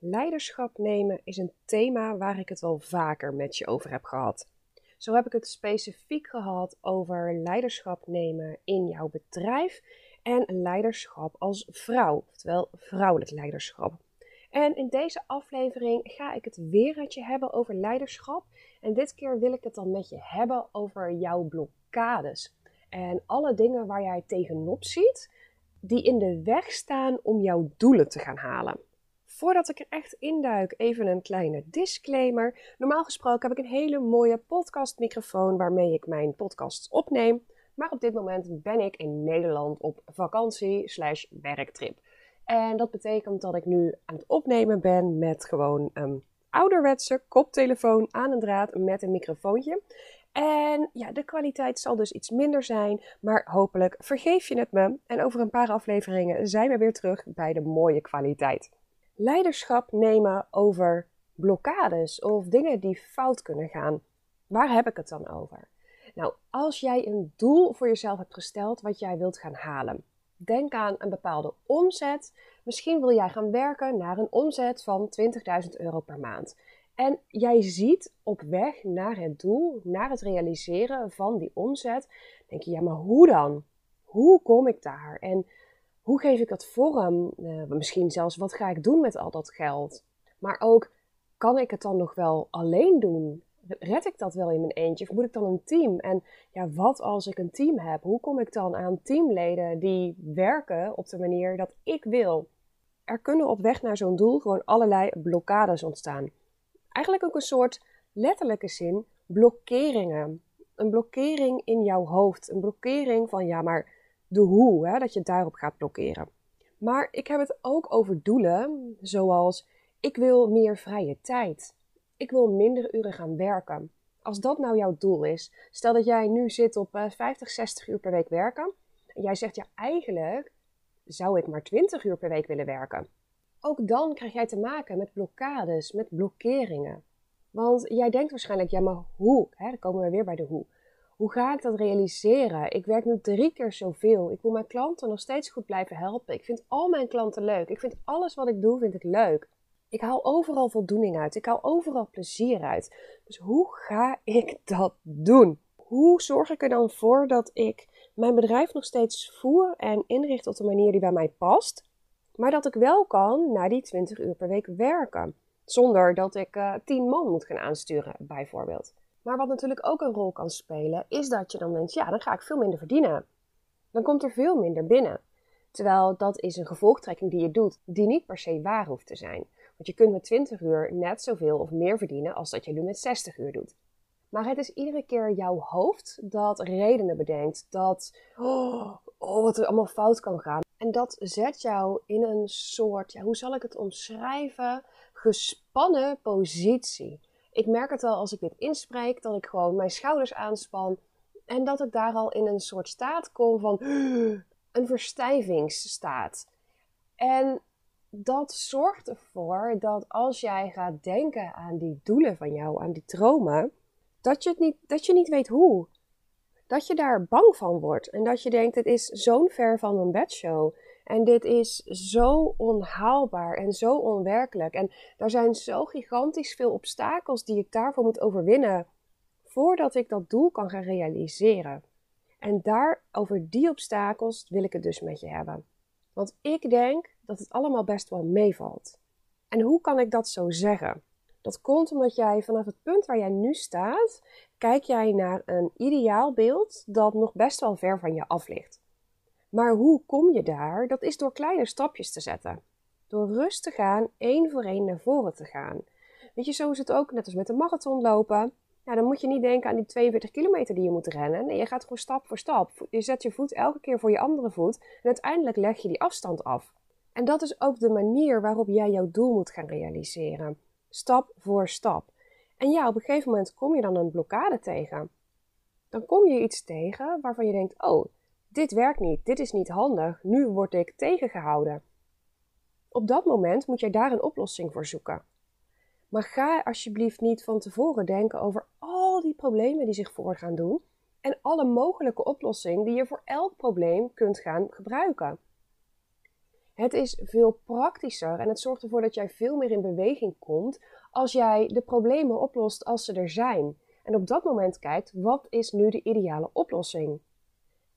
Leiderschap nemen is een thema waar ik het wel vaker met je over heb gehad. Zo heb ik het specifiek gehad over leiderschap nemen in jouw bedrijf en leiderschap als vrouw, oftewel vrouwelijk leiderschap. En in deze aflevering ga ik het weer met je hebben over leiderschap. En dit keer wil ik het dan met je hebben over jouw blokkades. En alle dingen waar jij tegenop ziet, die in de weg staan om jouw doelen te gaan halen. Voordat ik er echt induik, even een kleine disclaimer. Normaal gesproken heb ik een hele mooie podcastmicrofoon waarmee ik mijn podcasts opneem. Maar op dit moment ben ik in Nederland op vakantie slash werktrip. En dat betekent dat ik nu aan het opnemen ben met gewoon een ouderwetse koptelefoon aan een draad met een microfoontje. En ja, de kwaliteit zal dus iets minder zijn, maar hopelijk vergeef je het me. En over een paar afleveringen zijn we weer terug bij de mooie kwaliteit leiderschap nemen over blokkades of dingen die fout kunnen gaan. Waar heb ik het dan over? Nou, als jij een doel voor jezelf hebt gesteld wat jij wilt gaan halen. Denk aan een bepaalde omzet. Misschien wil jij gaan werken naar een omzet van 20.000 euro per maand. En jij ziet op weg naar het doel, naar het realiseren van die omzet, denk je, ja, maar hoe dan? Hoe kom ik daar? En hoe geef ik dat vorm? Uh, misschien zelfs wat ga ik doen met al dat geld? Maar ook, kan ik het dan nog wel alleen doen? Red ik dat wel in mijn eentje? Of moet ik dan een team? En ja, wat als ik een team heb? Hoe kom ik dan aan teamleden die werken op de manier dat ik wil? Er kunnen op weg naar zo'n doel gewoon allerlei blokkades ontstaan. Eigenlijk ook een soort letterlijke zin blokkeringen. Een blokkering in jouw hoofd. Een blokkering van ja, maar de hoe, hè, dat je daarop gaat blokkeren. Maar ik heb het ook over doelen, zoals ik wil meer vrije tijd. Ik wil minder uren gaan werken. Als dat nou jouw doel is, stel dat jij nu zit op 50, eh, 60 uur per week werken. En jij zegt ja, eigenlijk zou ik maar 20 uur per week willen werken. Ook dan krijg jij te maken met blokkades, met blokkeringen. Want jij denkt waarschijnlijk, ja, maar hoe? Hè, dan komen we weer bij de hoe. Hoe ga ik dat realiseren? Ik werk nu drie keer zoveel. Ik wil mijn klanten nog steeds goed blijven helpen. Ik vind al mijn klanten leuk. Ik vind alles wat ik doe, vind ik leuk. Ik haal overal voldoening uit. Ik haal overal plezier uit. Dus hoe ga ik dat doen? Hoe zorg ik er dan voor dat ik mijn bedrijf nog steeds voer en inricht op de manier die bij mij past, maar dat ik wel kan na die 20 uur per week werken, zonder dat ik uh, eh, 10 man moet gaan aansturen, bijvoorbeeld. Maar wat natuurlijk ook een rol kan spelen, is dat je dan denkt, ja, dan ga ik veel minder verdienen. Dan komt er veel minder binnen. Terwijl dat is een gevolgtrekking die je doet, die niet per se waar hoeft te zijn. Want je kunt met 20 uur net zoveel of meer verdienen als dat je nu met 60 uur doet. Maar het is iedere keer jouw hoofd dat redenen bedenkt, dat oh, oh, wat er allemaal fout kan gaan. En dat zet jou in een soort, ja, hoe zal ik het omschrijven, gespannen positie ik merk het wel als ik dit inspreek, dat ik gewoon mijn schouders aanspan. En dat ik daar al in een soort staat kom van een verstijvingsstaat. En dat zorgt ervoor dat als jij gaat denken aan die doelen van jou, aan die dromen, dat je, het niet, dat je niet weet hoe. Dat je daar bang van wordt en dat je denkt: het is zo'n ver van een bedshow. En dit is zo onhaalbaar en zo onwerkelijk. En er zijn zo gigantisch veel obstakels die ik daarvoor moet overwinnen voordat ik dat doel kan gaan realiseren. En daar, over die obstakels, wil ik het dus met je hebben. Want ik denk dat het allemaal best wel meevalt. En hoe kan ik dat zo zeggen? Dat komt omdat jij vanaf het punt waar jij nu staat, kijk jij naar een ideaal beeld dat nog best wel ver van je af ligt. Maar hoe kom je daar? Dat is door kleine stapjes te zetten. Door rust te gaan, één voor één naar voren te gaan. Weet je, zo is het ook net als met een marathon lopen. Ja, dan moet je niet denken aan die 42 kilometer die je moet rennen. Nee, je gaat gewoon stap voor stap. Je zet je voet elke keer voor je andere voet. En uiteindelijk leg je die afstand af. En dat is ook de manier waarop jij jouw doel moet gaan realiseren. Stap voor stap. En ja, op een gegeven moment kom je dan een blokkade tegen. Dan kom je iets tegen waarvan je denkt: oh, dit werkt niet, dit is niet handig, nu word ik tegengehouden. Op dat moment moet jij daar een oplossing voor zoeken. Maar ga alsjeblieft niet van tevoren denken over al die problemen die zich voor gaan doen en alle mogelijke oplossingen die je voor elk probleem kunt gaan gebruiken. Het is veel praktischer en het zorgt ervoor dat jij veel meer in beweging komt als jij de problemen oplost als ze er zijn. En op dat moment kijkt, wat is nu de ideale oplossing?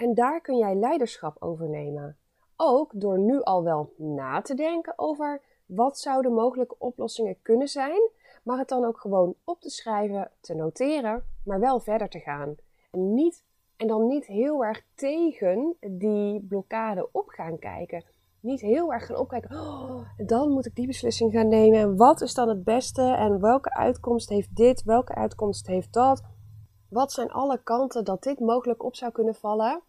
En daar kun jij leiderschap over nemen. Ook door nu al wel na te denken over wat zouden mogelijke oplossingen kunnen zijn, maar het dan ook gewoon op te schrijven, te noteren, maar wel verder te gaan. En, niet, en dan niet heel erg tegen die blokkade op gaan kijken. Niet heel erg gaan opkijken, oh, dan moet ik die beslissing gaan nemen. En wat is dan het beste? En welke uitkomst heeft dit? Welke uitkomst heeft dat? Wat zijn alle kanten dat dit mogelijk op zou kunnen vallen?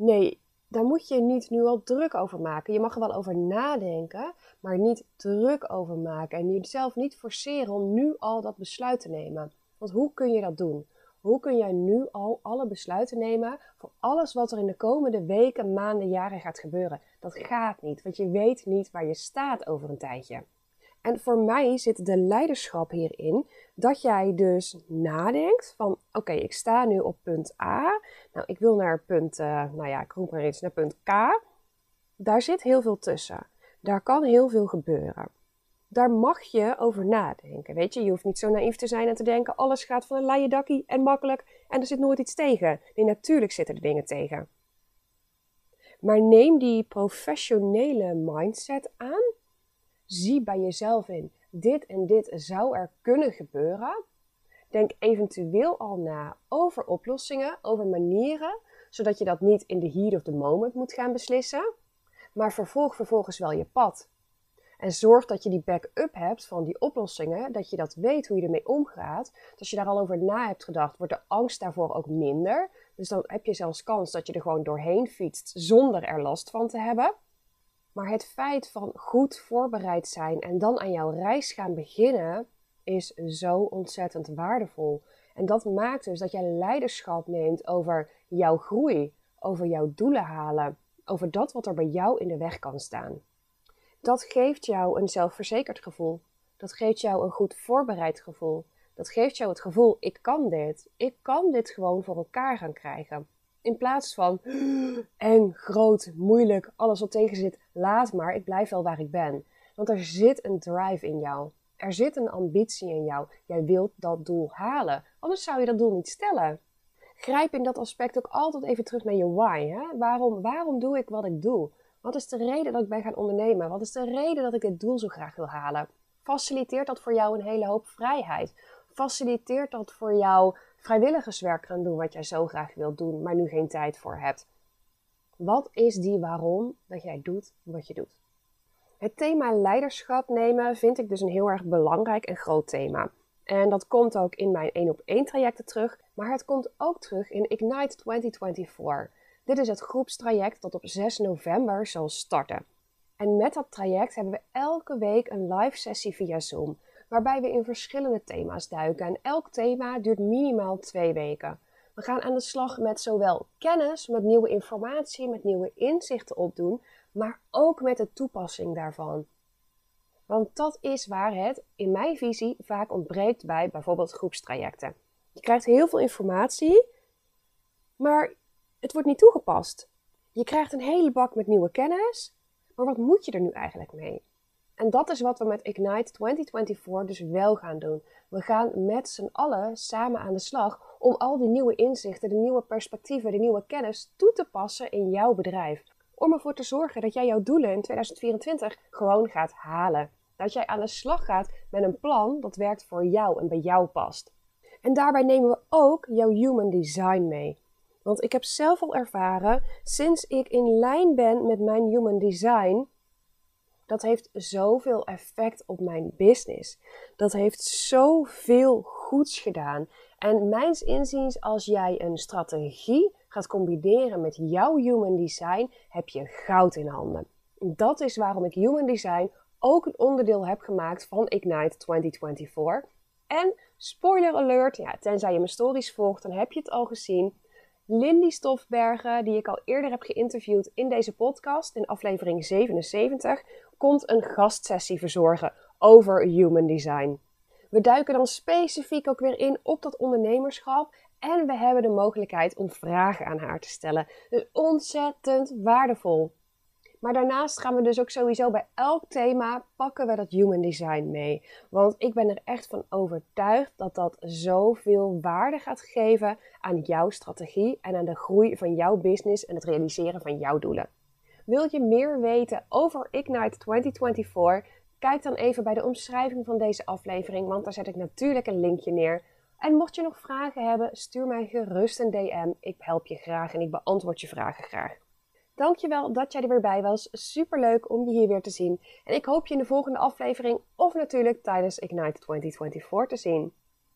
Nee, daar moet je niet nu al druk over maken. Je mag er wel over nadenken, maar niet druk over maken. En jezelf niet forceren om nu al dat besluit te nemen. Want hoe kun je dat doen? Hoe kun jij nu al alle besluiten nemen voor alles wat er in de komende weken, maanden, jaren gaat gebeuren? Dat gaat niet, want je weet niet waar je staat over een tijdje. En voor mij zit de leiderschap hierin dat jij dus nadenkt van oké, ik sta nu op punt A. Nou, ik wil naar punt, uh, nou ja, ik maar naar punt K. Daar zit heel veel tussen. Daar kan heel veel gebeuren. Daar mag je over nadenken. Weet je, je hoeft niet zo naïef te zijn en te denken: alles gaat van een leien dakkie en makkelijk en er zit nooit iets tegen. Nee, natuurlijk zitten er dingen tegen. Maar neem die professionele mindset aan. Zie bij jezelf in: dit en dit zou er kunnen gebeuren. Denk eventueel al na over oplossingen, over manieren, zodat je dat niet in de heat of the moment moet gaan beslissen, maar vervolg vervolgens wel je pad. En zorg dat je die back-up hebt van die oplossingen, dat je dat weet hoe je ermee omgaat. Dus als je daar al over na hebt gedacht, wordt de angst daarvoor ook minder. Dus dan heb je zelfs kans dat je er gewoon doorheen fietst zonder er last van te hebben. Maar het feit van goed voorbereid zijn en dan aan jouw reis gaan beginnen, is zo ontzettend waardevol. En dat maakt dus dat jij leiderschap neemt over jouw groei, over jouw doelen halen, over dat wat er bij jou in de weg kan staan. Dat geeft jou een zelfverzekerd gevoel. Dat geeft jou een goed voorbereid gevoel. Dat geeft jou het gevoel: ik kan dit. Ik kan dit gewoon voor elkaar gaan krijgen. In plaats van eng, groot, moeilijk, alles wat tegen zit, laat maar, ik blijf wel waar ik ben. Want er zit een drive in jou. Er zit een ambitie in jou. Jij wilt dat doel halen. Anders zou je dat doel niet stellen. Grijp in dat aspect ook altijd even terug naar je why. Hè? Waarom, waarom doe ik wat ik doe? Wat is de reden dat ik ben gaan ondernemen? Wat is de reden dat ik dit doel zo graag wil halen? Faciliteert dat voor jou een hele hoop vrijheid? Faciliteert dat voor jou vrijwilligerswerk gaan doen wat jij zo graag wilt doen, maar nu geen tijd voor hebt? Wat is die waarom dat jij doet wat je doet? Het thema leiderschap nemen vind ik dus een heel erg belangrijk en groot thema. En dat komt ook in mijn 1 op 1 trajecten terug, maar het komt ook terug in Ignite 2024. Dit is het groepstraject dat op 6 november zal starten. En met dat traject hebben we elke week een live sessie via Zoom, waarbij we in verschillende thema's duiken. En elk thema duurt minimaal twee weken. We gaan aan de slag met zowel kennis, met nieuwe informatie, met nieuwe inzichten opdoen, maar ook met de toepassing daarvan. Want dat is waar het, in mijn visie, vaak ontbreekt bij bijvoorbeeld groepstrajecten. Je krijgt heel veel informatie, maar het wordt niet toegepast. Je krijgt een hele bak met nieuwe kennis, maar wat moet je er nu eigenlijk mee? En dat is wat we met Ignite 2024 dus wel gaan doen. We gaan met z'n allen samen aan de slag om al die nieuwe inzichten, de nieuwe perspectieven, de nieuwe kennis toe te passen in jouw bedrijf. Om ervoor te zorgen dat jij jouw doelen in 2024 gewoon gaat halen. Dat jij aan de slag gaat met een plan dat werkt voor jou en bij jou past. En daarbij nemen we ook jouw human design mee. Want ik heb zelf al ervaren, sinds ik in lijn ben met mijn human design, dat heeft zoveel effect op mijn business. Dat heeft zoveel goeds gedaan. En mijns inziens, als jij een strategie gaat combineren met jouw human design, heb je goud in handen. Dat is waarom ik human design ook een onderdeel heb gemaakt van Ignite 2024. En spoiler alert, ja, tenzij je mijn stories volgt, dan heb je het al gezien. Lindy Stofbergen, die ik al eerder heb geïnterviewd in deze podcast, in aflevering 77, komt een gastsessie verzorgen over human design. We duiken dan specifiek ook weer in op dat ondernemerschap en we hebben de mogelijkheid om vragen aan haar te stellen. Dus ontzettend waardevol. Maar daarnaast gaan we dus ook sowieso bij elk thema pakken we dat human design mee. Want ik ben er echt van overtuigd dat dat zoveel waarde gaat geven aan jouw strategie en aan de groei van jouw business en het realiseren van jouw doelen. Wil je meer weten over Ignite 2024? Kijk dan even bij de omschrijving van deze aflevering, want daar zet ik natuurlijk een linkje neer. En mocht je nog vragen hebben, stuur mij gerust een DM. Ik help je graag en ik beantwoord je vragen graag. Dankjewel dat jij er weer bij was. Super leuk om je hier weer te zien. En ik hoop je in de volgende aflevering of natuurlijk tijdens Ignite 2024 te zien.